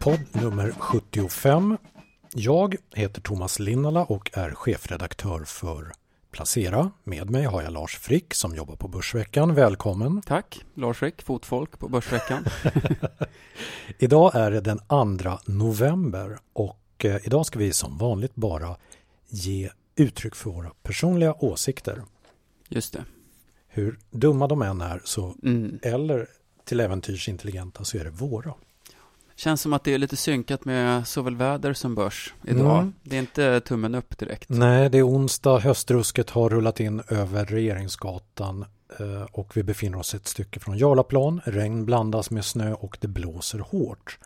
podd nummer 75. Jag heter Thomas Linnala och är chefredaktör för Placera. Med mig har jag Lars Frick som jobbar på Börsveckan. Välkommen! Tack! Lars Frick, fotfolk på Börsveckan. idag är det den 2 november och eh, idag ska vi som vanligt bara ge uttryck för våra personliga åsikter. Just det. Hur dumma de än är så, Mm. eller till äventyrs intelligenta så är det våra. Känns som att det är lite synkat med såväl väder som börs idag. Mm. Det är inte tummen upp direkt. Nej, det är onsdag. Höstrusket har rullat in över Regeringsgatan eh, och vi befinner oss ett stycke från Jarlaplan. Regn blandas med snö och det blåser hårt.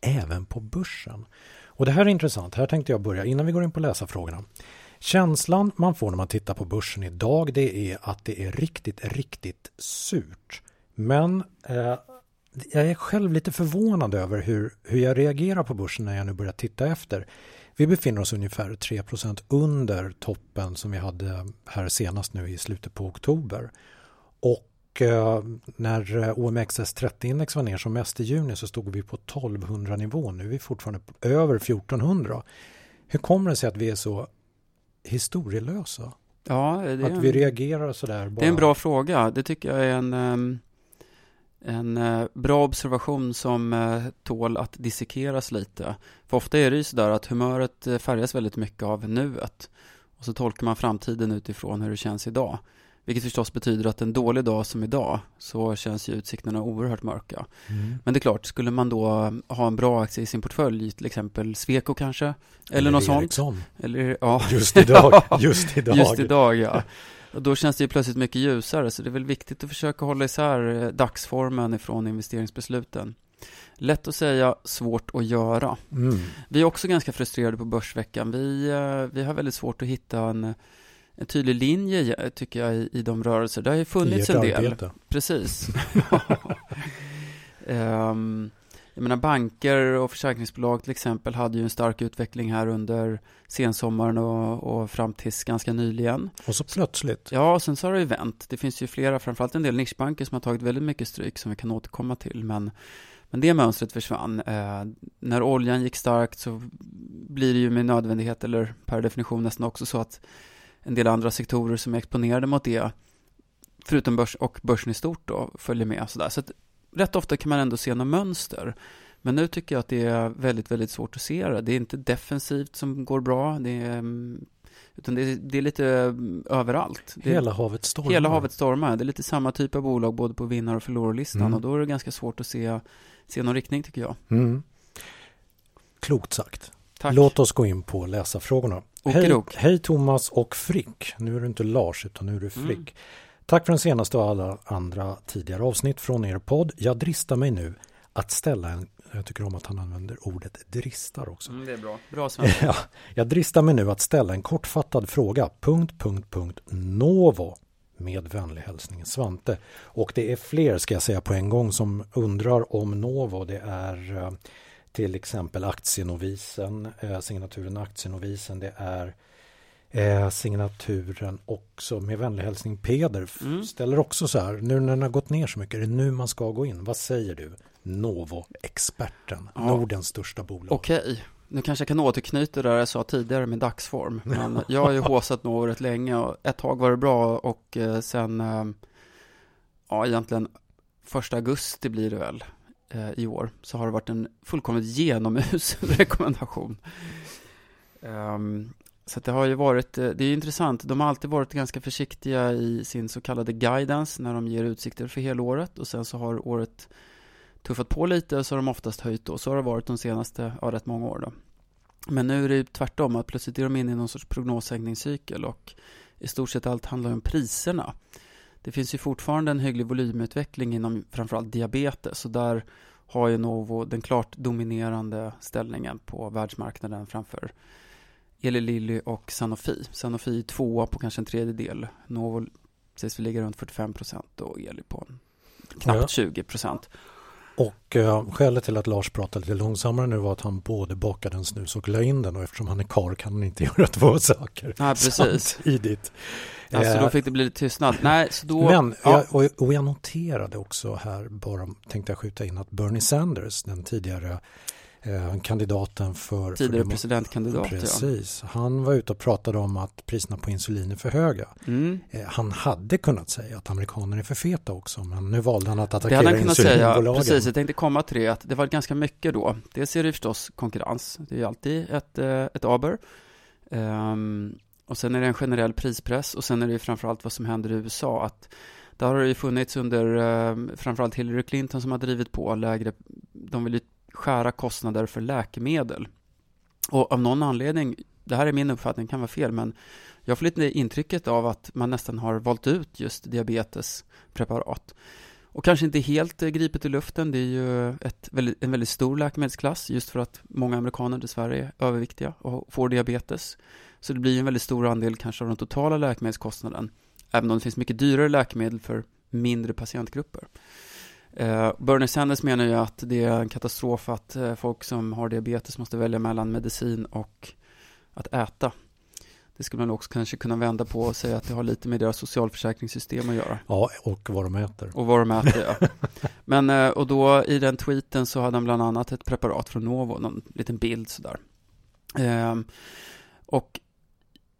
Även på börsen. Och det här är intressant. Här tänkte jag börja innan vi går in på läsarfrågorna. Känslan man får när man tittar på börsen idag det är att det är riktigt, riktigt surt. Men eh, jag är själv lite förvånad över hur, hur jag reagerar på börsen när jag nu börjar titta efter. Vi befinner oss ungefär 3% under toppen som vi hade här senast nu i slutet på oktober. Och eh, när OMXS30-index var ner som mest i juni så stod vi på 1200 nivå. Nu är vi fortfarande över 1400. Hur kommer det sig att vi är så historielösa? Ja, det är, Att vi reagerar sådär bara? det är en bra fråga. Det tycker jag är en, ehm, en eh, bra observation som eh, tål att dissekeras lite. För ofta är det ju sådär att humöret eh, färgas väldigt mycket av nuet. Och så tolkar man framtiden utifrån hur det känns idag. Vilket förstås betyder att en dålig dag som idag så känns ju utsikterna oerhört mörka. Mm. Men det är klart, skulle man då ha en bra aktie i sin portfölj, till exempel Sweco kanske, eller, något sånt. Ericsson. Eller, ja, Just idag. Just idag. just idag ja. Och då känns det ju plötsligt mycket ljusare, så det är väl viktigt att försöka hålla isär eh, dagsformen ifrån investeringsbesluten. Lätt att säga, svårt att göra. Mm. Vi är också ganska frustrerade på Börsveckan. Vi, eh, vi har väldigt svårt att hitta en, en tydlig linje, eh, tycker jag, i, i de rörelser. Det har ju funnits en del. arbete. Precis. Ehm, jag menar banker och försäkringsbolag till exempel hade ju en stark utveckling här under sensommaren och, och fram tills ganska nyligen. Och så plötsligt. Ja, och sen så har det ju vänt. Det finns ju flera, framförallt en del nischbanker som har tagit väldigt mycket stryk som vi kan återkomma till. Men, men det mönstret försvann. Eh, när oljan gick starkt så blir det ju med nödvändighet, eller per definition nästan också så att en del andra sektorer som är exponerade mot det, förutom börs och börsen i stort då, följer med. Så, där. så att rätt ofta kan man ändå se några mönster. Men nu tycker jag att det är väldigt, väldigt svårt att se det. Det är inte defensivt som går bra, det är, mm, utan det är, det är lite mm, överallt. Det är, Hela havet stormar. hela havet stormar. Det är lite samma typ av bolag både på vinnar och förlorarlistan Mm. och då är det ganska svårt att se, se någon riktning tycker jag. Mm. Klokt sagt. Tack. Låt oss gå in på läsarfrågorna. Hej, hej Thomas och Frick. Nu är du inte Lars utan nu är du Mm. Tack för den senaste och alla andra tidigare avsnitt från er podd. Jag dristar mig nu att ställa en, jag tycker om att han använder ordet dristar också. Mm, det är bra. Bra svenska. Ja, jag dristar mig nu att ställa en kortfattad fråga. Punkt, punkt, punkt, Novo. Med vänlig hälsning Svante. Och det är fler ska jag säga på en gång som undrar om Novo. Det är eh, till exempel aktienovisen, eh, signaturen aktienovisen. Det är eh, signaturen också med vänlig hälsning Peder. Mm. Ställer också så här, nu när den har gått ner så mycket, är det nu man ska gå in? Vad säger du? Novo-experten, Ja. Nordens största bolag. Okej, nu kanske jag kan återknyta det jag sa tidigare med dagsform. Men jag har ju håsat Novo rätt länge och ett tag var det bra och eh, sen, eh, ja egentligen första augusti blir det väl eh, i år, så har det varit en fullkomligt genomusel rekommendation. Ehm, så det har ju varit, eh, det är ju intressant, de har alltid varit ganska försiktiga i sin så kallade guidance när de ger utsikter för helåret och sen så har året tuffat på lite och så har de oftast höjt och Så har det varit de senaste, ja, rätt många år då. Men nu är det ju tvärtom, att plötsligt är de inne i någon sorts prognossänkningscykel och i stort sett allt handlar om priserna. Det finns ju fortfarande en hygglig volymutveckling inom framförallt diabetes och där har ju Novo den klart dominerande ställningen på världsmarknaden framför Eli Lilly och Sanofi. Sanofi är tvåa på kanske en tredjedel. Novo sägs vi ligga runt 45 procent och Eli på knappt Ja. 20 procent. Och eh, skälet till att Lars pratade lite långsammare nu var att han både bakade en snus och la in den och eftersom han är karl kan han inte göra två saker Nej, precis. samtidigt. Alltså Eh, då fick det bli lite tystnad. Nej, så då... Men, ja, jag, och, och jag noterade också här, bara tänkte jag skjuta in att Bernie Sanders, den tidigare Eh, kandidaten för... Tidigare för presidentkandidat, Precis. Ja. Han var ute och pratade om att priserna på insulin är för höga. Mm. Eh, han hade kunnat säga att amerikaner är för feta också, men nu valde han att attackera det hade han kunnat säga, Precis, jag tänkte komma till det, att det var ganska mycket då. Dels är det förstås konkurrens, det är alltid ett, eh, ett aber. Um, och sen är det en generell prispress och sen är det framförallt vad som händer i USA, att där har det ju funnits under eh, framförallt Hillary Clinton som har drivit på lägre, de vill ju skära kostnader för läkemedel. Och av någon anledning, det här är min uppfattning, kan vara fel, men jag får lite intrycket av att man nästan har valt ut just diabetespreparat. Och kanske inte helt eh, gripet i luften, det är ju ett, en väldigt stor läkemedelsklass just för att många amerikaner dessvärre är överviktiga och får diabetes. Så det blir en väldigt stor andel kanske av den totala läkemedelskostnaden, även om det finns mycket dyrare läkemedel för mindre patientgrupper. Eh, Bernie Sanders menar ju att det är en katastrof att eh, folk som har diabetes måste välja mellan medicin och att äta. Det skulle man också kanske kunna vända på och säga att det har lite med deras socialförsäkringssystem att göra. Ja, och vad de äter. Och vad de äter, ja. Men, eh, och då i den tweeten så hade han bland annat ett preparat från Novo, någon liten bild sådär. Eh, och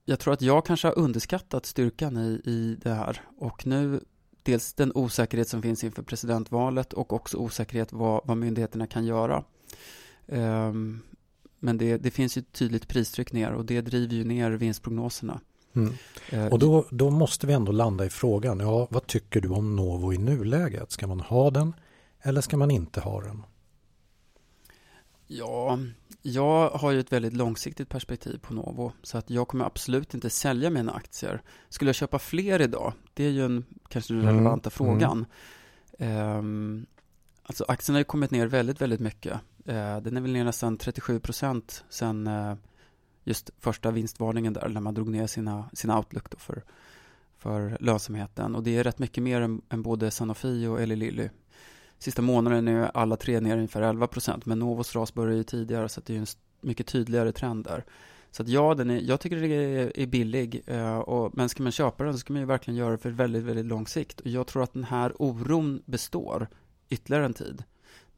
jag tror att jag kanske har underskattat styrkan i, i det här. Och nu dels den osäkerhet som finns inför presidentvalet och också osäkerhet vad, vad myndigheterna kan göra. Um, men det, det, finns ju tydligt pristryck ner och det driver ju ner vinstprognoserna. Mm. Uh, och då, då måste vi ändå landa i frågan, ja, vad tycker du om Novo i nuläget? Ska man ha den eller ska man inte ha den? Ja, jag har ju ett väldigt långsiktigt perspektiv på Novo, så att jag kommer absolut inte sälja mina aktier. Skulle jag köpa fler idag? Det är ju en, kanske den mm, relevanta mm. frågan. Mm. Um, alltså aktien har ju kommit ner väldigt, väldigt mycket. Uh, den är väl ner nästan 37 procent sen uh, just första vinstvarningen där, när man drog ner sina, sina outlook då för, för lönsamheten. Och det är rätt mycket mer än, än både Sanofi och Eli Lilly Sista månaden är alla tre ner ungefär 11 procent, men Novos ras började ju tidigare så det är en mycket tydligare trend där. Så att ja, den är, jag tycker det är, är billig, eh, och, men ska man köpa den så ska man ju verkligen göra det för väldigt, väldigt lång sikt. Och jag tror att den här oron består ytterligare en tid.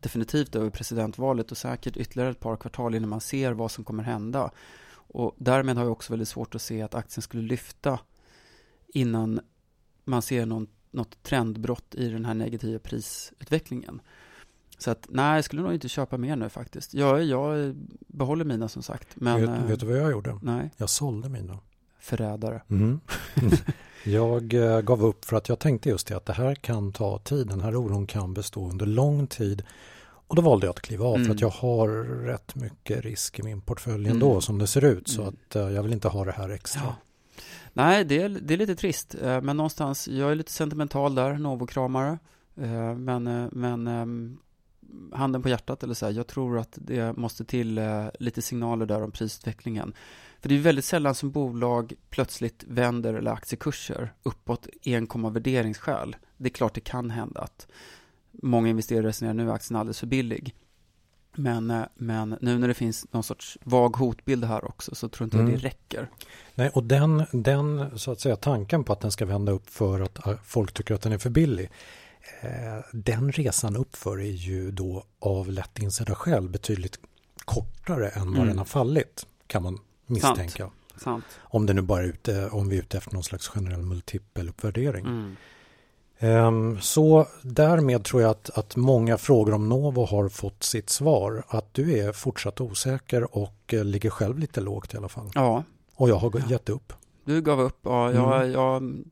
Definitivt över presidentvalet och säkert ytterligare ett par kvartal innan man ser vad som kommer hända. Och därmed har jag också väldigt svårt att se att aktien skulle lyfta innan man ser någon något trendbrott i den här negativa prisutvecklingen. Så att nej, jag skulle nog inte köpa mer nu faktiskt. Jag, jag behåller mina som sagt. Men, vet, vet, du vad jag gjorde? Nej. Jag sålde mina. Förrädare. Mm. jag eh, gav upp för att jag tänkte just det att det här kan ta tid. Den här oron kan bestå under lång tid. Och då valde jag att kliva av mm. för att mm. jag har rätt mycket risk i min portfölj ändå mm. som det ser ut. Så mm. att uh, jag vill inte ha det här extra. Ja. Nej, det är, det är lite trist, eh, men någonstans, jag är lite sentimental där, Novo-kramare. Eh, men, eh, men ehm, handen på hjärtat, eller så här, jag tror att det måste till lite signaler där om prisutvecklingen. För det är väldigt sällan som bolag plötsligt vänder eller aktiekurser uppåt enkom av värderingsskäl. Det är klart det kan hända att många investerare resonerar nu är aktien alldeles för billig. Men, eh, men nu när det finns någon sorts vag hotbild här också så tror inte mm. jag det räcker. Nej, och den, den så att säga tanken på att den ska vända upp för att eh, folk tycker att den är för billig. Eh, den resan uppför är ju då av lätt insedda skäl betydligt kortare än vad mm. den har fallit kan man misstänka. Sant. Sant. Om det nu bara är ute, om vi är ute efter någon slags generell multipeluppvärdering. Mm. Ehm, så därmed tror jag att, att många frågor om Novo har fått sitt svar. Att du är fortsatt osäker och eh, ligger själv lite lågt i alla fall. Ja. Och jag har gett upp. Du gav upp, ja. Jag, mm. jag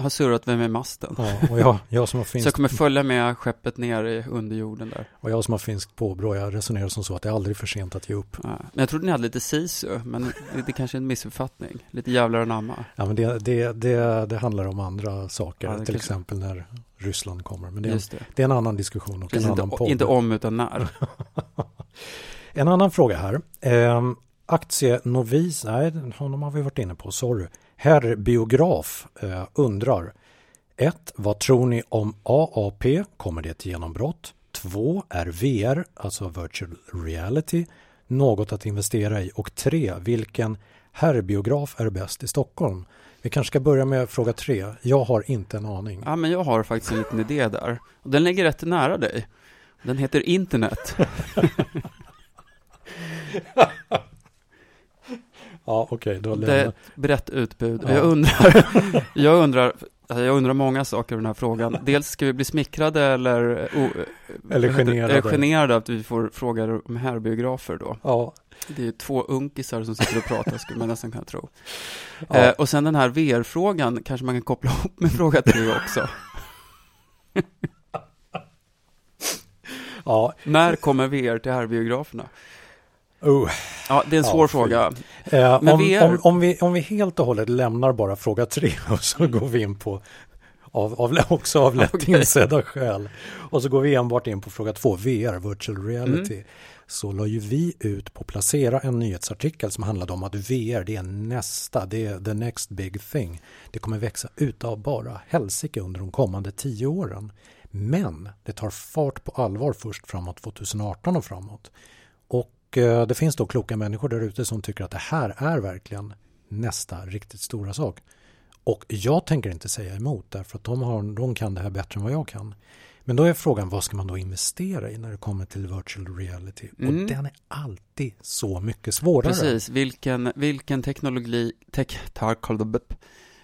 har surrat mig med masten. Ja, och jag, jag som har finskt... Så jag kommer följa med skeppet ner i under jorden där. Och jag som har finskt påbrå, jag resonerar som så att det är aldrig för sent att ge upp. Ja, men jag trodde ni hade lite sisu, men det, det kanske är en missuppfattning. Lite jävlar anamma. Ja, men det, det, det, det handlar om andra saker, ja, till kanske... exempel när Ryssland kommer. Men det är, en, det. är en annan diskussion och en annan podd. Inte om, utan när. en annan fråga här. Eh, aktienovis, nej, honom har vi varit inne på, sorry. Herr Biograf eh, undrar 1. Vad tror ni om AAP? Kommer det ett genombrott? 2. Är VR, alltså virtual reality, något att investera i? Och 3. Vilken herrbiograf är bäst i Stockholm? Vi kanske ska börja med fråga 3. Jag har inte en aning. Ja, men jag har faktiskt en liten idé där. Den ligger rätt nära dig. Den heter internet. ja, okej, okay, Det är ett brett utbud. Ja. Jag undrar, jag undrar, alltså jag undrar många saker i den här frågan. Dels ska vi bli smickrade eller, o, eller generade. Eller generade att vi får frågor om herbiografer då. Ja. Det är två unkisar som sitter och pratar, skulle man nästan kunna tro. Ja. Eh, och sen den här VR-frågan kanske man kan koppla ihop med fråga tre också. ja. När kommer VR till herbiograferna? Oh. Ja, det är en svår ja, fråga. Eh, Men om, VR... om, om, vi, om vi helt och hållet lämnar bara fråga tre och så går vi in på av, av, också av lätt okay. insedda skäl. Och så går vi enbart in på fråga två, VR, virtual reality. Mm. Så la ju vi ut på Placera en nyhetsartikel som handlade om att VR det är nästa, det är the next big thing. Det kommer växa utav bara helsike under de kommande tio åren. Men det tar fart på allvar först framåt 2018 och framåt. Och eh, det finns då kloka människor där ute som tycker att det här är verkligen nästa riktigt stora sak. Och jag tänker inte säga emot därför att de, har, de kan det här bättre än vad jag kan. Men då är frågan vad ska man då investera i när det kommer till virtual reality? Mm. Och den är alltid så mycket svårare. Precis, vilken, vilken teknologi, tech,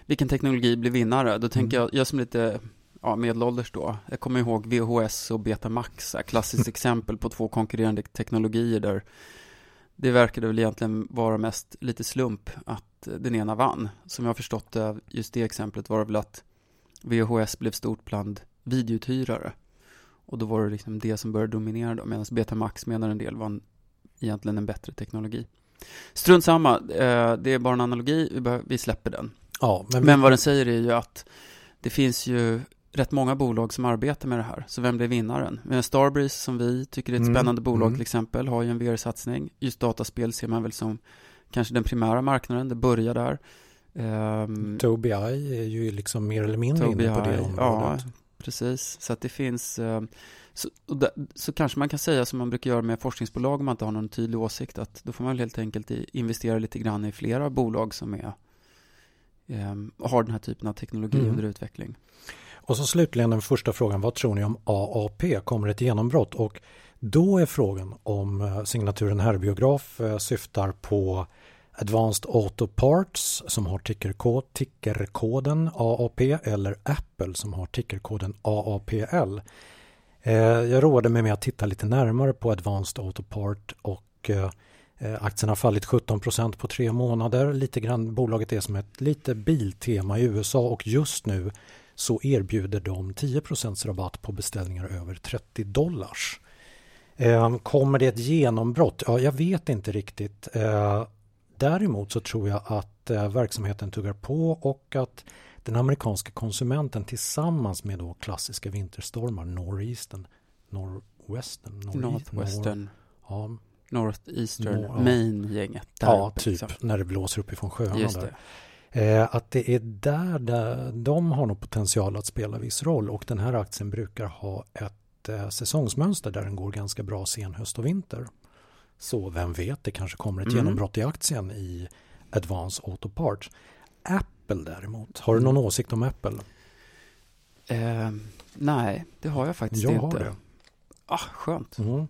vilken teknologi blir vinnare? Då tänker mm. jag, jag som lite ja, medelålders då, jag kommer ihåg VHS och Betamax, klassiskt exempel på två konkurrerande teknologier där det verkade väl egentligen vara mest lite slump att den ena vann. Som jag har förstått det, just det exemplet var det väl att VHS blev stort bland videouthyrare. Och då var det liksom det som började dominera då, medan Betamax menar en del var en, egentligen en bättre teknologi. Strunt samma, eh, det är bara en analogi, vi släpper den. Ja, men, men vad den säger är ju att det finns ju rätt många bolag som arbetar med det här. Så vem blir vinnaren? Men Starbreeze som vi tycker är ett mm. spännande bolag mm. till exempel har ju en VR-satsning. Just dataspel ser man väl som kanske den primära marknaden. Det börjar där. Um, Tobii är ju liksom mer eller mindre inne på det området. Ja, precis. Så att det finns um, så, där, så kanske man kan säga som man brukar göra med forskningsbolag om man inte har någon tydlig åsikt att då får man helt enkelt investera lite grann i flera bolag som är um, har den här typen av teknologi mm. under utveckling. Och så slutligen den första frågan, vad tror ni om AAP? Kommer ett genombrott? Och då är frågan om eh, signaturen herrbiograf eh, syftar på Advanced Auto Parts som har tickerkod, tickerkoden AAP eller Apple som har tickerkoden AAPL. Eh, jag roade mig med att titta lite närmare på Advanced Auto Part och aktien har fallit 17% på tre månader. Lite grann, bolaget är som ett lite biltema i USA och just nu så erbjuder de 10% rabatt på beställningar över 30 dollars. Ehm, kommer det ett genombrott? Ja, jag vet inte riktigt. Ehm, däremot så tror jag att eh, verksamheten tuggar på och att den amerikanska konsumenten tillsammans med då klassiska vinterstormar, northeastern, northwestern, northwestern, northeastern, nor, Maine-gänget. Ja, typ liksom. när det blåser uppifrån sjöarna där. Eh, att det är där, där de har nog potential att spela viss roll och den här aktien brukar ha ett eh, säsongsmönster där den går ganska bra sen höst och vinter. Så vem vet, det kanske kommer ett mm. genombrott i aktien i Advance Auto Parts. Apple däremot, har du någon mm. åsikt om Apple? Eh, nej, det har jag faktiskt jag inte. Jag har det. Ah, skönt. Mm.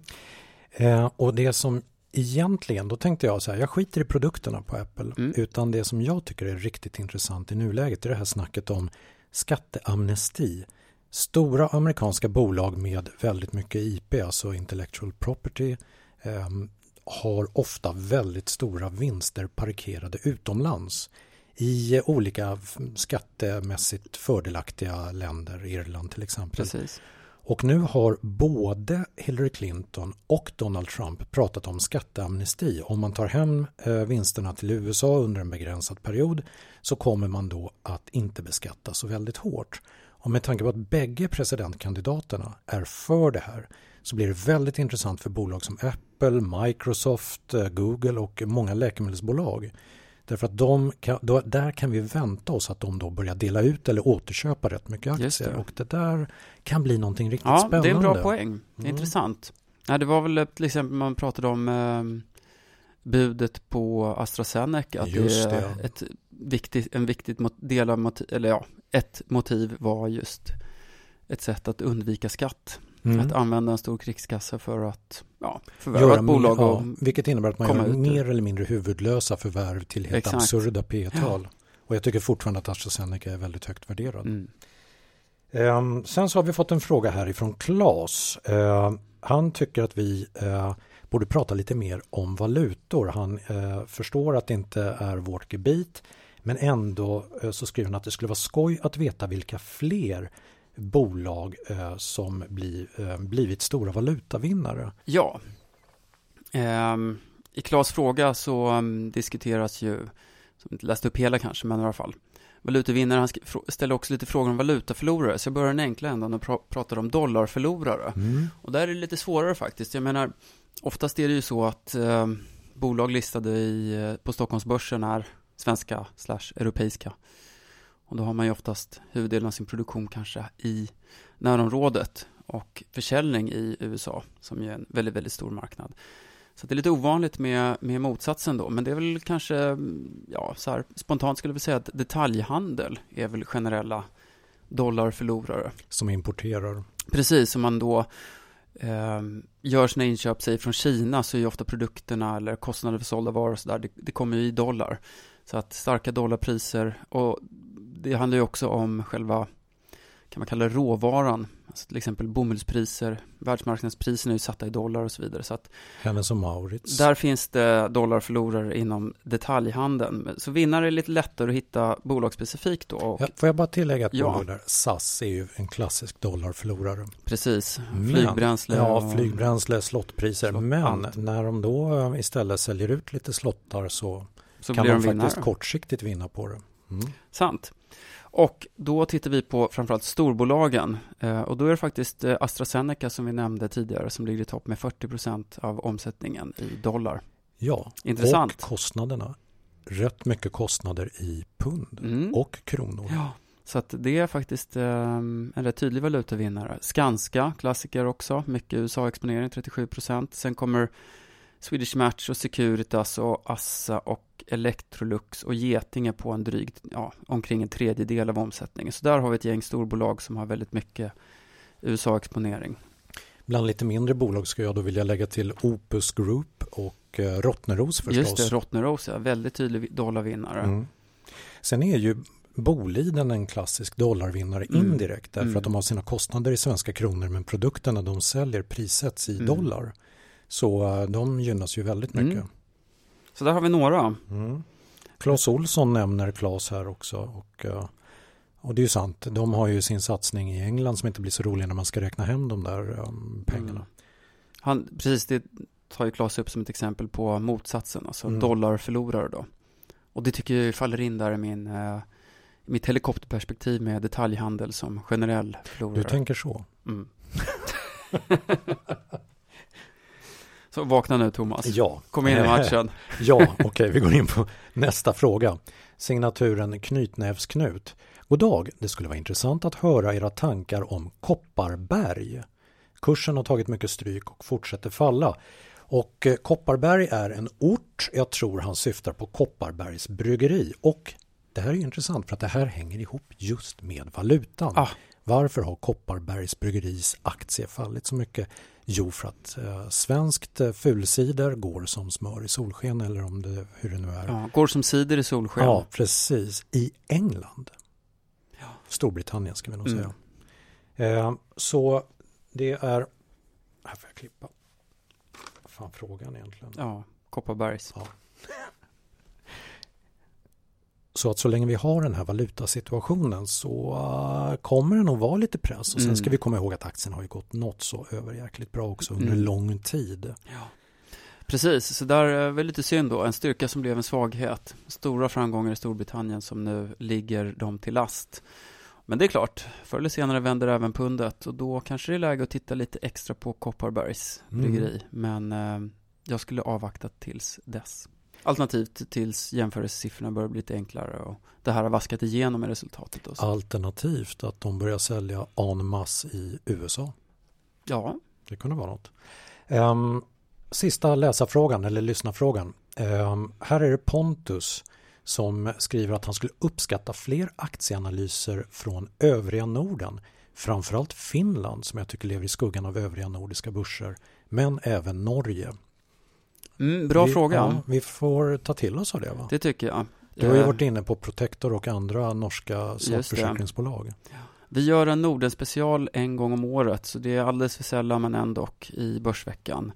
Eh, och det som egentligen, då tänkte jag så här, jag skiter i produkterna på Apple, mm. utan det som jag tycker är riktigt intressant i nuläget är det här snacket om skatteamnesti. Stora amerikanska bolag med väldigt mycket IP, alltså intellectual property, eh, har ofta väldigt stora vinster parkerade utomlands i olika skattemässigt fördelaktiga länder, Irland till exempel. Precis. Och nu har både Hillary Clinton och Donald Trump pratat om skatteamnesti. Om man tar hem eh, vinsterna till USA under en begränsad period så kommer man då att inte beskatta så väldigt hårt. Och med tanke på att bägge presidentkandidaterna är för det här så blir det väldigt intressant för bolag som Apple, Microsoft, eh, Google och många läkemedelsbolag Därför att de kan, då, där kan vi vänta oss att de då börjar dela ut eller återköpa rätt mycket aktier. Det. Och det där kan bli någonting riktigt ja, spännande. Ja, det är en bra poäng. Mm. Intressant. Ja, det var väl till exempel man pratade om eh, budet på AstraZeneca. Att just det, det. Ett viktigt, en viktig del av motiv, eller ja, ett motiv var just ett sätt att undvika skatt. Mm. Att använda en stor krigskassa för att ja, förvärva ett bolag. Och ja, vilket innebär att man gör mer eller mindre huvudlösa förvärv till helt Exakt. absurda P tal ja. Och jag tycker fortfarande att AstraZeneca är väldigt högt värderad. Mm. Um, sen så har vi fått en fråga här ifrån Claes. Uh, han tycker att vi uh, borde prata lite mer om valutor. Han uh, förstår att det inte är vårt gebit men ändå så skriver han att det skulle vara skoj att veta vilka fler bolag eh, som bli, eh, blivit stora valutavinnare? Ja, eh, i Klas fråga så um, diskuteras ju, som inte läst upp hela kanske, men i alla fall, valutavinnare, han ställer också lite frågor om valutaförlorare, så jag börjar den enkla änden och pr pratar om dollarförlorare. Mm. Och där är det lite svårare faktiskt. Jag menar, oftast är det ju så att eh, bolag listade i, eh, på Stockholmsbörsen är svenska slash europeiska. Och då har man ju oftast huvuddelen av sin produktion kanske i närområdet och försäljning i USA som ju är en väldigt, väldigt stor marknad. Så det är lite ovanligt med, med motsatsen då, men det är väl kanske, ja, så här, spontant skulle vilja säga att detaljhandel är väl generella dollarförlorare. Som importerar. Precis, som man då eh, gör sina inköp, säg från Kina, så är ju ofta produkterna eller kostnader för sålda varor och sådär, det, det kommer ju i dollar. Så att starka dollarpriser och det handlar ju också om själva, kan man kalla det råvaran, alltså till exempel bomullspriser, världsmarknadspriserna är ju satta i dollar och så vidare. Så att Hennes och Maurits. Där finns det dollarförlorare inom detaljhandeln. Så vinnare är lite lättare att hitta bolagsspecifikt då. Och, ja, får jag bara tillägga ett ja. bolag där, SAS är ju en klassisk dollarförlorare. Precis, flygbränsle. Men, ja, flygbränsle, slottpriser. Slott, Men allt. när de då istället säljer ut lite slottar så, så kan de, de faktiskt kortsiktigt vinna på det. Mm. Sant. Och då tittar vi på framförallt storbolagen. Eh, och då är det faktiskt eh, AstraZeneca som vi nämnde tidigare som ligger i topp med 40 procent av omsättningen i dollar. Ja, Intressant. och kostnaderna. Rätt mycket kostnader i pund mm. och kronor. Ja, så att det är faktiskt um, en rätt tydlig valutavinnare. Skanska, klassiker också, mycket USA-exponering, 37 procent. Sen kommer Swedish Match och Securitas och Assa och Electrolux och Getinge på en drygt, ja, omkring en tredjedel av omsättningen. Så där har vi ett gäng storbolag som har väldigt mycket USA-exponering. Bland lite mindre bolag ska jag då vilja lägga till Opus Group och eh, Rottneros förstås. Just det, Rottneros är väldigt tydlig dollarvinnare. Mm. Sen är ju Boliden en klassisk dollarvinnare mm. indirekt därför mm. att de har sina kostnader i svenska kronor men produkterna de säljer prissätts i mm. dollar. Så eh, de gynnas ju väldigt mycket. Mm. Så där har vi några. Mm. Claes Olsson nämner Claes här också. Och, eh, och det är ju sant, de har ju sin satsning i England som inte blir så rolig när man ska räkna hem de där um, pengarna. Mm. Han, precis, det tar ju Claes upp som ett exempel på motsatsen, alltså mm. dollarförlorare då. Och det tycker jag faller in där i min, uh, mitt helikopterperspektiv med detaljhandel som generell förlorare. Du tänker så? Mm. Så vakna nu Thomas. Ja. Kom in i matchen. ja, okej, okay, vi går in på nästa fråga. Signaturen Knytnävsknut. God dag, det skulle vara intressant att höra era tankar om Kopparberg. Kursen har tagit mycket stryk och fortsätter falla. Och eh, Kopparberg är en ort, jag tror han syftar på Kopparbergs bryggeri. Och det här är intressant för att det här hänger ihop just med valutan. Ah. Varför har Kopparbergs bryggeris aktie fallit så mycket? Jo, för att eh, svenskt eh, fulcider går som smör i solsken eller om det, hur det nu är. Ja, går som cider i solsken. Ja, precis. I England. Ja. Storbritannien ska vi nog mm. säga. Eh, så det är... Här får jag klippa. Fan frågan egentligen? Ja, Kopparbergs. Ja. Så att så länge vi har den här valutasituationen så uh, kommer det nog vara lite press. Och sen ska mm. vi komma ihåg att aktien har ju gått något så överjäkligt bra också under mm. lång tid. Ja. Precis, så där är väl lite synd då. En styrka som blev en svaghet. Stora framgångar i Storbritannien som nu ligger dem till last. Men det är klart, förr eller senare vänder även pundet och då kanske det är läge att titta lite extra på Kopparbergs mm. bryggeri. Mm. Men eh, jag skulle avvakta tills dess. Alternativt tills jämförelsesiffrorna börjar bli lite enklare och det här har vaskat igenom i resultatet. Då. Alternativt att de börjar sälja en masse i USA. Ja. Det kunde vara något. Um, sista läsarfrågan eller lyssnarfrågan. Um, här är det Pontus som skriver att han skulle uppskatta fler aktieanalyser från övriga Norden. framförallt Finland som jag tycker lever i skuggan av övriga nordiska börser, men även Norge. Mm, bra vi, fråga. Ja, vi får ta till oss av det. Va? Det tycker jag. Du har ju Eh, varit inne på Protector och andra norska sakförsäkringsbolag. Vi gör en Norden special en gång om året, så det är alldeles för sällan men ändå i Börsveckan.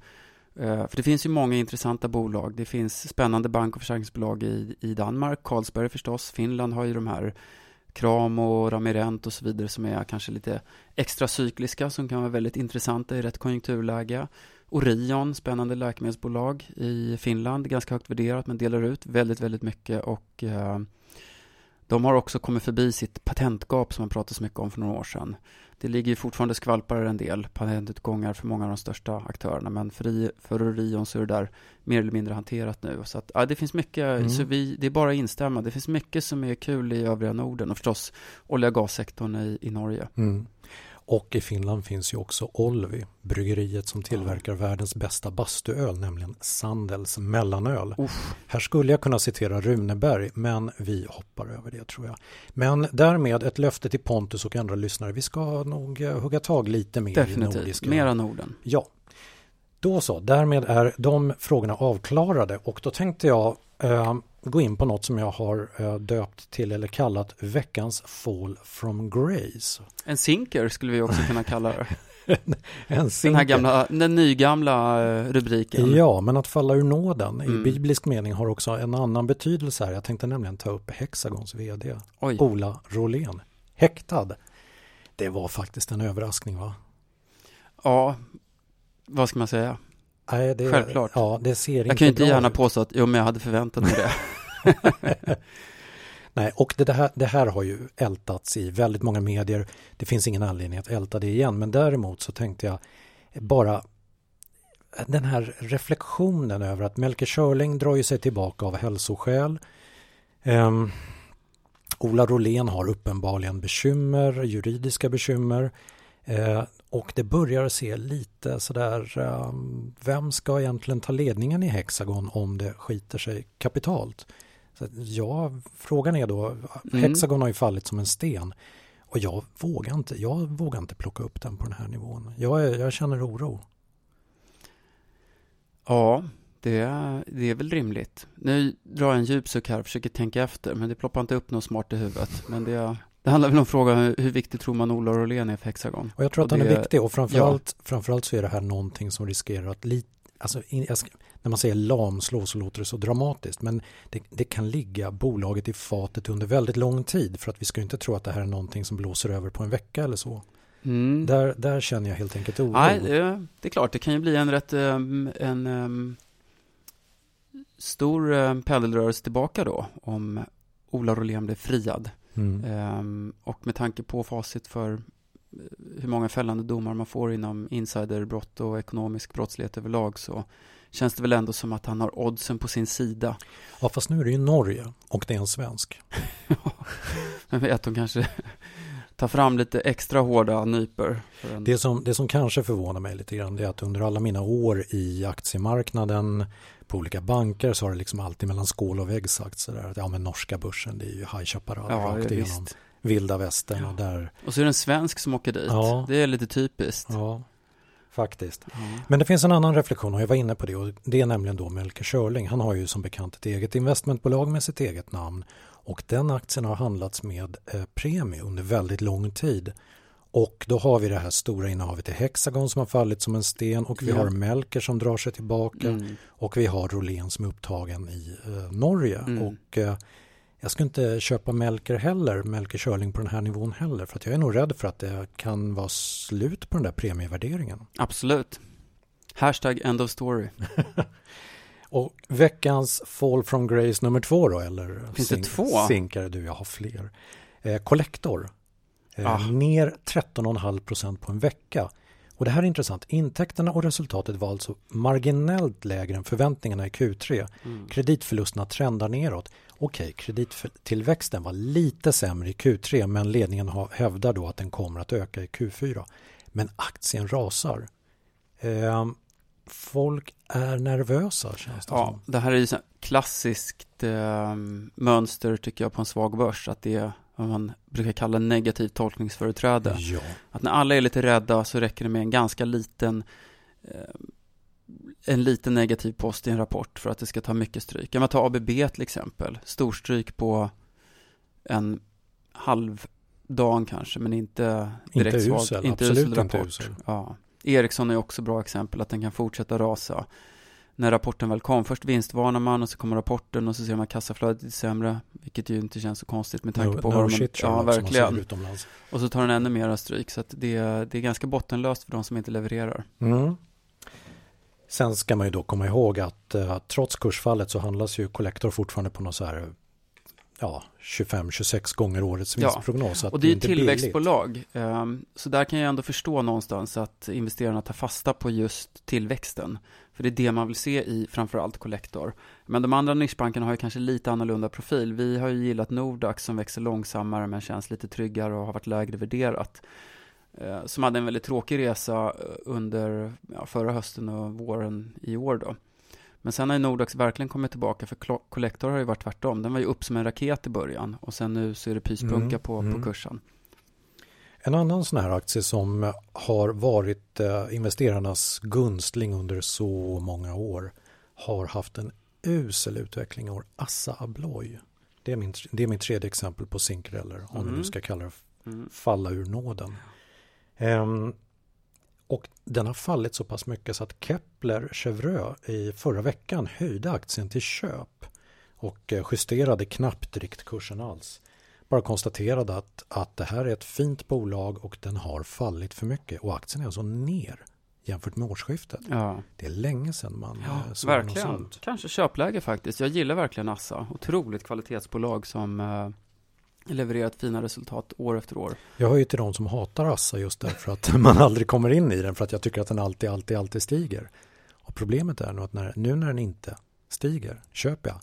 Eh, För det finns ju många intressanta bolag. Det finns spännande bank och försäkringsbolag i, i Danmark, Carlsberg förstås. Finland har ju de här Kram och Ramirent och så vidare som är kanske lite extra cykliska som kan vara väldigt intressanta i rätt konjunkturläge. Orion, spännande läkemedelsbolag i Finland, ganska högt värderat men delar ut väldigt, väldigt mycket och eh, de har också kommit förbi sitt patentgap som man pratade så mycket om för några år sedan. Det ligger fortfarande skvalpar en del patentutgångar för många av de största aktörerna men för, i, för Orion så är det där mer eller mindre hanterat nu. Så att, ja, det finns mycket, Mm. så vi, det är bara att instämma. Det finns mycket som är kul i övriga Norden och förstås olja och gassektorn i, i Norge. Mm. Och i Finland finns ju också Olvi, bryggeriet som tillverkar världens bästa bastuöl, nämligen Sandels mellanöl. Uff. Här skulle jag kunna citera Runeberg, men vi hoppar över det tror jag. Men därmed ett löfte till Pontus och andra lyssnare. Vi ska nog eh, hugga tag lite mer i Definitivt, nordiska. mera Norden. Ja. Då så, därmed är de frågorna avklarade och då tänkte jag eh, gå in på något som jag har eh, döpt till eller kallat veckans fall from grace. En sinker skulle vi också kunna kalla det. En Den här gamla, den nygamla eh, rubriken. Ja, men att falla ur nåden i Mm. biblisk mening har också en annan betydelse här. Jag tänkte nämligen ta upp Hexagons vd, Oj, Ola Rolén, häktad. Det var faktiskt en överraskning va? ja, vad ska man säga? Nej, det, Självklart. Ja, det ser Jag inte kan ju inte gärna ut. påstå att, jo men jag hade förväntat mig det. Nej, och det här, det här har ju ältats i väldigt många medier. Det finns ingen anledning att älta det igen, men däremot så tänkte jag bara den här reflektionen över att Melker Schörling drar ju sig tillbaka av hälsoskäl. Ehm, Ola Rolén har uppenbarligen bekymmer, juridiska bekymmer. Eh, och det börjar se lite sådär, um, vem ska egentligen ta ledningen i Hexagon om det skiter sig kapitalt? Så ja, frågan är då, Mm. Hexagon har ju fallit som en sten. Och jag vågar inte, jag vågar inte plocka upp den på den här nivån. Jag, jag känner oro. Ja, det är, det är väl rimligt. Nu drar jag en djup suck här och försöker tänka efter, men det ploppar inte upp något smart i huvudet. Men det, det handlar väl om frågan hur, viktigt tror man Ola Rolén är för Hexagon? Och jag tror Och att den är viktig och framförallt, framförallt så är det här någonting som riskerar att lite Alltså, in, ska, när man säger lamslå så låter det så dramatiskt men det, det kan ligga bolaget i fatet under väldigt lång tid för att vi ska inte tro att det här är någonting som blåser över på en vecka eller så. Mm. Där, där känner jag helt enkelt oro. Nej, det, det är klart, det kan ju bli en rätt um, en um, stor um, pendelrörelse tillbaka då om Ola Rolén blir friad. Mm. Ehm, och med tanke på facit för eh, hur många fällande domar man får inom insiderbrott och ekonomisk brottslighet överlag så känns det väl ändå som att han har oddsen på sin sida. Ja fast nu är det ju Norge och det är en svensk. Men vet, de kanske tar fram lite extra hårda nyper. En... Det som, det som kanske förvånar mig lite grann är att under alla mina år i aktiemarknaden på olika banker så har det liksom alltid mellan skål och vägg sagt sådär att ja men norska börsen det är ju High Chaparral ja, rakt igenom visst. vilda västern Ja. och där Och så är det en svensk som åker dit. Ja. Det är lite typiskt. Ja, faktiskt. Ja. Men det finns en annan reflektion och jag var inne på det och det är nämligen då Melker Schörling. Han har ju som bekant ett eget investmentbolag med sitt eget namn och den aktien har handlats med eh, premie under väldigt lång tid. Och då har vi det här stora innehavet i Hexagon som har fallit som en sten och vi Ja. har Melker som drar sig tillbaka Mm. och vi har Rolén som är upptagen i eh, Norge. Mm. Och eh, jag ska inte köpa Melker heller, Melker Schörling på den här nivån heller för att jag är nog rädd för att det kan vara slut på den där premievärderingen. Absolut. Hashtag end of story. Och veckans Fall from Grace nummer två då, eller? Finns det två? Sinkare, du, jag har fler. Eh, Collector, eh, Ah. ner 13,5 procent på en vecka. Och det här är intressant. Intäkterna och resultatet var alltså marginellt lägre än förväntningarna i Q3. Mm. Kreditförlusterna trendar neråt. Okej, kredittillväxten var lite sämre i Q3 men ledningen hävdar då att den kommer att öka i Q4. Men aktien rasar. Eh, folk är nervösa känns det Ja, som. det här är ju klassiskt eh, mönster tycker jag på en svag börs. Att det är vad man brukar kalla negativt tolkningsföreträde. Ja. Att när alla är lite rädda så räcker det med en ganska liten eh, en liten negativ post i en rapport för att det ska ta mycket stryk. Kan man ta ABB till exempel, storstryk på en halv dag kanske, men inte direkt Inte svag. usel, inte absolut usel inte rapport. usel. Ja. Ericsson är också bra exempel, att den kan fortsätta rasa. När rapporten väl kom, först vinstvarnar man och så kommer rapporten och så ser man kassaflödet är sämre, vilket ju inte känns så konstigt med tanke No, på no vad de... shit, Ja, verkligen. utomlands. Och så tar den ännu mera stryk, så att det, det är ganska bottenlöst för de som inte levererar. Mm. Sen ska man ju då komma ihåg att eh, trots kursfallet så handlas ju Collector fortfarande på något så här ja, 25-26 gånger årets Ja, vinstprognos. att Och det är ju inte billigt. tillväxtbolag, ehm, så där kan jag ändå förstå någonstans att investerarna tar fasta på just tillväxten. För det är det man vill se i framförallt Collector. Men de andra nischbankerna har ju kanske lite annorlunda profil. Vi har ju gillat Nordax som växer långsammare men känns lite tryggare och har varit lägre värderat. Eh, Som hade en väldigt tråkig resa eh, under ja, förra hösten och våren i år då. Men sen har ju Nordax verkligen kommit tillbaka för Collector har ju varit tvärtom. Den var ju upp som en raket i början och sen nu så är det pyspunka Mm, på, mm. på kursen. En annan sån här aktie som har varit eh, investerarnas gunstling under så många år har haft en usel utveckling i år. Assa Abloy. Det är, min, det är min tredje exempel på zinkereller, om vi Mm. nu ska kalla det Mm. falla ur nåden. Ehm, och den har fallit så pass mycket så att Kepler Chevreux i förra veckan höjde aktien till köp och eh, justerade knappt riktkursen alls. Bara konstaterade att, att det här är ett fint bolag och den har fallit för mycket och aktien är alltså ner jämfört med årsskiftet. Ja, Det är länge sedan man ja eh, såg något verkligen. sånt. Kanske köpläge faktiskt. Jag gillar verkligen Assa. Otroligt kvalitetsbolag som eh, levererat fina resultat år efter år. Jag hör ju till de som hatar Assa just därför att man aldrig kommer in i den för att jag tycker att den alltid, alltid, alltid stiger. Och problemet är nu att när, nu när den inte stiger, köper jag.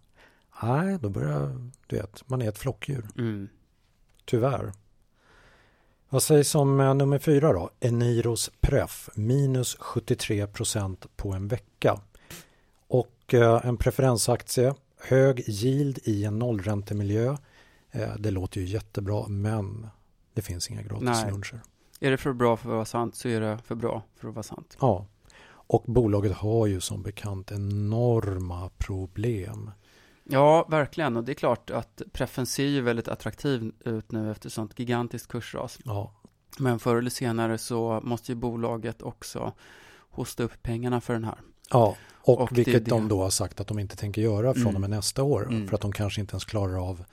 Nej, då börjar, du vet, man är ett flockdjur. Mm. Tyvärr. Vad sägs om eh, nummer fyra då? Eniros Pref, minus 73 procent på en vecka. Och eh, en preferensaktie, hög yield i en nollräntemiljö. Eh, det låter ju jättebra, men det finns inga gratis Nej. luncher. Är det för bra för att vara sant så är det för bra för att vara sant. Ja, och bolaget har ju som bekant enorma problem. Ja, verkligen. Och det är klart att preffen ser ju väldigt attraktiv ut nu efter sånt gigantiskt kursras. Ja, Men förr eller senare så måste ju bolaget också hosta upp pengarna för den här. ja och, Och vilket det. de då har sagt att de inte tänker göra från och med Mm. nästa år. Mm. För att de kanske inte ens klarar av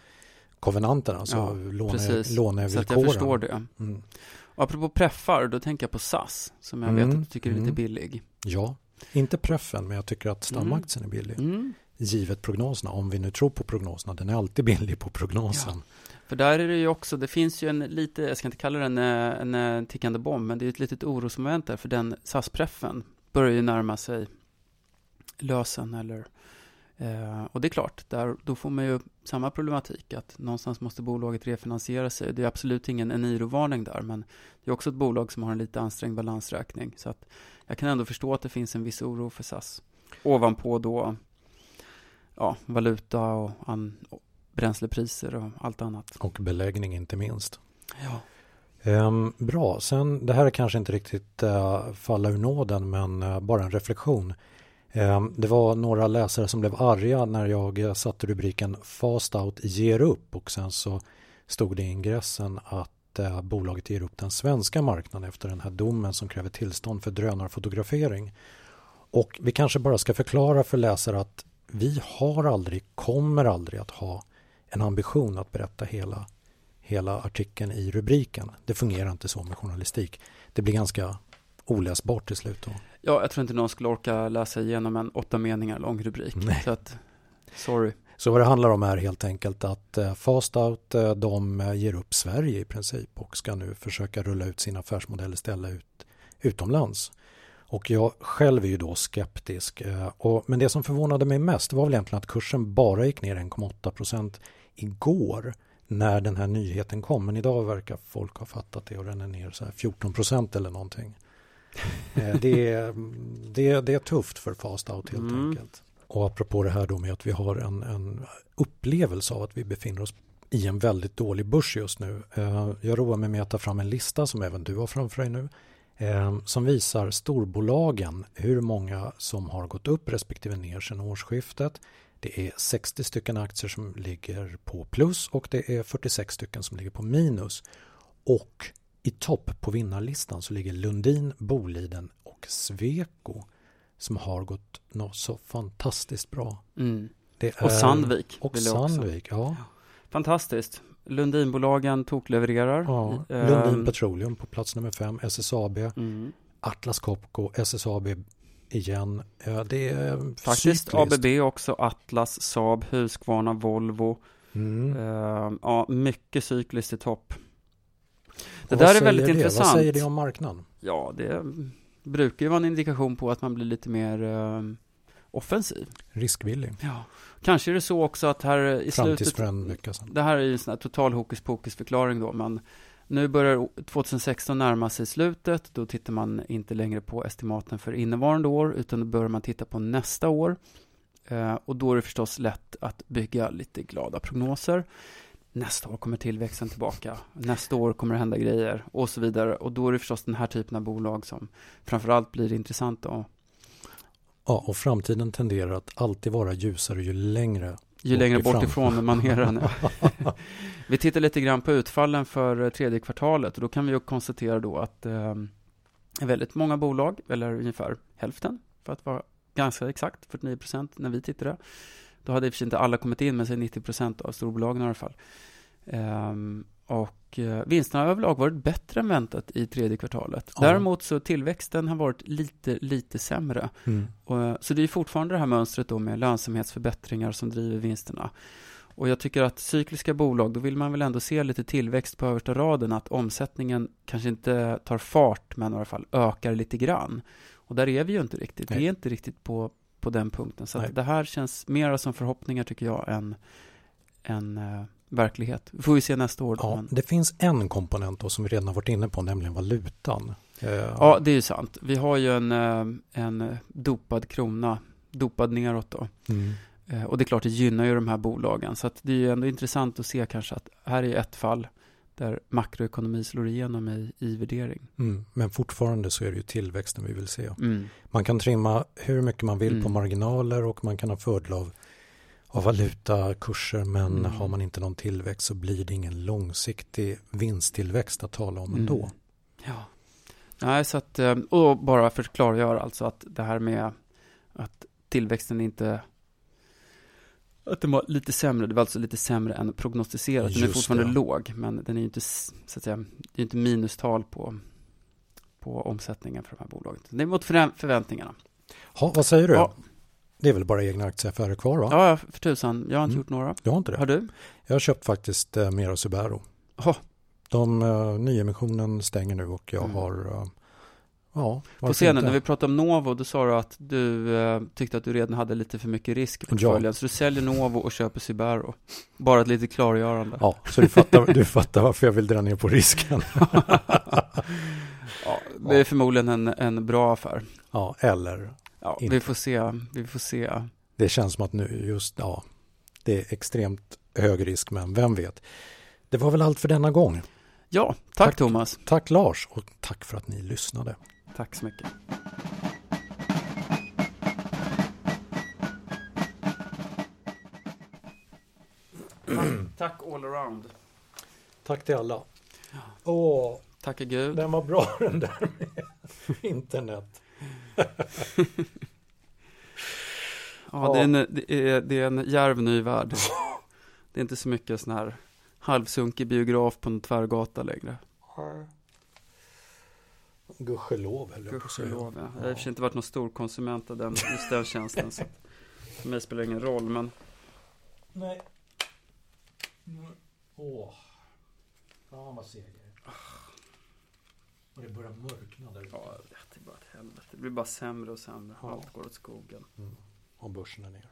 kovenanterna, alltså Ja, låne, precis. Så att lånevillkoren. jag förstår det. Mm. Och apropå preffar, då tänker jag på SAS, som jag Mm, vet att du tycker är lite mm. billig. Ja, inte preffen, men jag tycker att stamaktien är billig. Givet prognoserna, om vi nu tror på prognoserna. Den är alltid billig på prognosen. För där är det ju också, det finns ju en lite, jag ska inte kalla det en, en, tickande bomb, men det är ett litet orosmoment där, för den SAS-preffen börjar ju närma sig lösen eller eh, och det är klart, där, då får man ju samma problematik att någonstans måste bolaget refinansiera sig. Det är absolut ingen Eniro-varning där, men det är också ett bolag som har en lite ansträngd balansräkning. Så att jag kan ändå förstå att det finns en viss oro för SAS. Ovanpå då ja, valuta och, an, och bränslepriser och allt annat. Och beläggning inte minst. Ja. Ehm, bra, sen det här är kanske inte riktigt uh, falla ur nåden men eh, bara en reflektion. Ehm, det var några läsare som blev arga när jag eh, satte rubriken Fast Out ger upp och sen så stod det i ingressen att eh, bolaget ger upp den svenska marknaden efter den här domen som kräver tillstånd för drönarfotografering. Och vi kanske bara ska förklara för läsare att vi har aldrig, kommer aldrig att ha en ambition att berätta hela hela artikeln i rubriken. Det fungerar inte så med journalistik. Det blir ganska oläsbart till slut. Då. ja, jag tror inte någon skulle orka läsa igenom en åtta meningar lång rubrik. Nej. Så att, sorry. Så vad det handlar om är helt enkelt att eh, Fast Out eh, de eh, ger upp Sverige i princip och ska nu försöka rulla ut sin affärsmodell istället ut, utomlands. Och jag själv är ju då skeptisk. eh, Och, men det som förvånade mig mest var väl egentligen att kursen bara gick ner 1,8 procent igår när den här nyheten kom. Men idag verkar folk ha fattat det och den är ner så här 14 procent eller någonting. Eh, det, är, det, det är tufft för Fast Out helt Mm. enkelt. Och apropå det här då med att vi har en, en upplevelse av att vi befinner oss i en väldigt dålig börs just nu. Eh, jag roar mig med att ta fram en lista som även du har framför dig nu. Eh, som visar storbolagen, hur många som har gått upp respektive ner sedan årsskiftet. Det är 60 stycken aktier som ligger på plus och det är 46 stycken som ligger på minus. Och i topp på vinnarlistan så ligger Lundin, Boliden och Sweco som har gått något så fantastiskt bra. Mm. och Sandvik. Och Sandvik, ja. Fantastiskt. Lundinbolagen toklevererar. Ja, Lundin um, Petroleum på plats nummer fem, SSAB, mm. Atlas Copco, SSAB igen. Det är Faktiskt cykliskt. ABB också, Atlas, Saab, Husqvarna, Volvo. Mm. Uh, ja, mycket cykliskt i topp. Det där är väldigt det? intressant. Vad säger det om marknaden? Ja, det brukar ju vara en indikation på att man blir lite mer uh, offensiv. Riskvillig. Ja. Kanske är det så också att här i slutet... Det här är ju en sån här total hokus pokus förklaring då, men nu börjar 2016 närma sig slutet. Då tittar man inte längre på estimaten för innevarande år, utan då börjar man titta på nästa år. Eh, och då är det förstås lätt att bygga lite glada prognoser. Nästa år kommer tillväxten tillbaka. Nästa år kommer det hända grejer och så vidare. Och då är det förstås den här typen av bolag som framförallt blir intressanta Ja, och framtiden tenderar att alltid vara ljusare ju längre ju längre bort ifrån man är den. vi tittar lite grann på utfallen för eh, tredje kvartalet och då kan vi konstatera då att eh, väldigt många bolag, eller ungefär hälften för att vara ganska exakt, 49 procent när vi tittade. Då hade i och för sig inte alla kommit in, men säg 90 procent av storbolagen i alla fall. Um, och eh, vinsterna har överlag varit bättre än väntat i tredje kvartalet. Ja. Däremot så tillväxten har varit lite, lite sämre. Mm. Och, eh, så det är fortfarande det här mönstret då med lönsamhetsförbättringar som driver vinsterna. Och jag tycker att cykliska bolag, då vill man väl ändå se lite tillväxt på översta raden, att omsättningen kanske inte tar fart, men i alla fall ökar lite grann. Och där är vi ju inte riktigt. Nej. Vi är inte riktigt på, på den punkten. Så det här känns mer som förhoppningar, tycker jag, än, än uh, verklighet. Vi får vi se nästa år. Då, ja. Det finns en komponent då som vi redan har varit inne på, nämligen valutan. Eh, ja, det är ju sant. Vi har ju en, eh, en dopad krona, dopad neråt då. Mm. Eh, och det är klart, det gynnar ju de här bolagen. Så det är ju ändå intressant att se kanske att här är ett fall där makroekonomi slår igenom i, i värdering. Mm, men fortfarande så är det ju tillväxten vi vill se. Mm. Man kan trimma hur mycket man vill på mm. marginaler och man kan ha fördel av av valutakurser men mm. har man inte någon tillväxt så blir det ingen långsiktig vinsttillväxt att tala om ändå. Mm. Ja, Nej, så att, eh, och bara för att klargöra alltså att det här med att tillväxten inte att den var lite sämre, det var alltså lite sämre än prognostiserat. Den är fortfarande det. låg, men den är ju inte, så att säga, det är inte minustal på, på omsättningen för de här bolagen. Det är mot förväntningarna. Ha, vad säger du? Ja. Det är väl bara egna aktieaffärer kvar va? Ja, för tusan. Jag har inte mm. gjort några. Du har inte det? Har du? Jag har köpt faktiskt eh, Mera Subaru. Oh. De, uh, nyemissionen stänger nu och jag mm. har uh, Ja, På scenen, när vi pratade om Novo, då sa du att du uh, tyckte att du redan hade lite för mycket risk i portföljen. Ja. Så du säljer Novo och köper Subaru. Bara ett litet klargörande. Ja, så du fattar, du fattar varför jag vill dra ner på risken. ja, det är förmodligen en, en bra affär. Ja, eller Ja, vi får se. Vi får se. Det känns som att nu just, ja, det är extremt hög risk, men vem vet. Det var väl allt för denna gång. Ja, tack, tack Thomas. Tack Lars och tack för att ni lyssnade. Tack så mycket. Tack all around. Tack till alla. Åh, Tacka Gud. Den var bra den där med internet. Ja, Det, är en, det, är, det är en järv ny värld. Det är inte så mycket sån här halvsunkig biograf på en tvärgata längre. Gudskelov höll jag på att säga. Ja. Jag har i och för sig inte varit någon stor konsument av den, just den tjänsten. så för mig spelar det ingen roll, men... Nej. Åh. Fan vad seg Och det börjar mörkna där Ja, det är bara ett helvete. Det blir bara sämre och sämre. Ja. Allt går åt skogen. Mm. Och börsen är ner.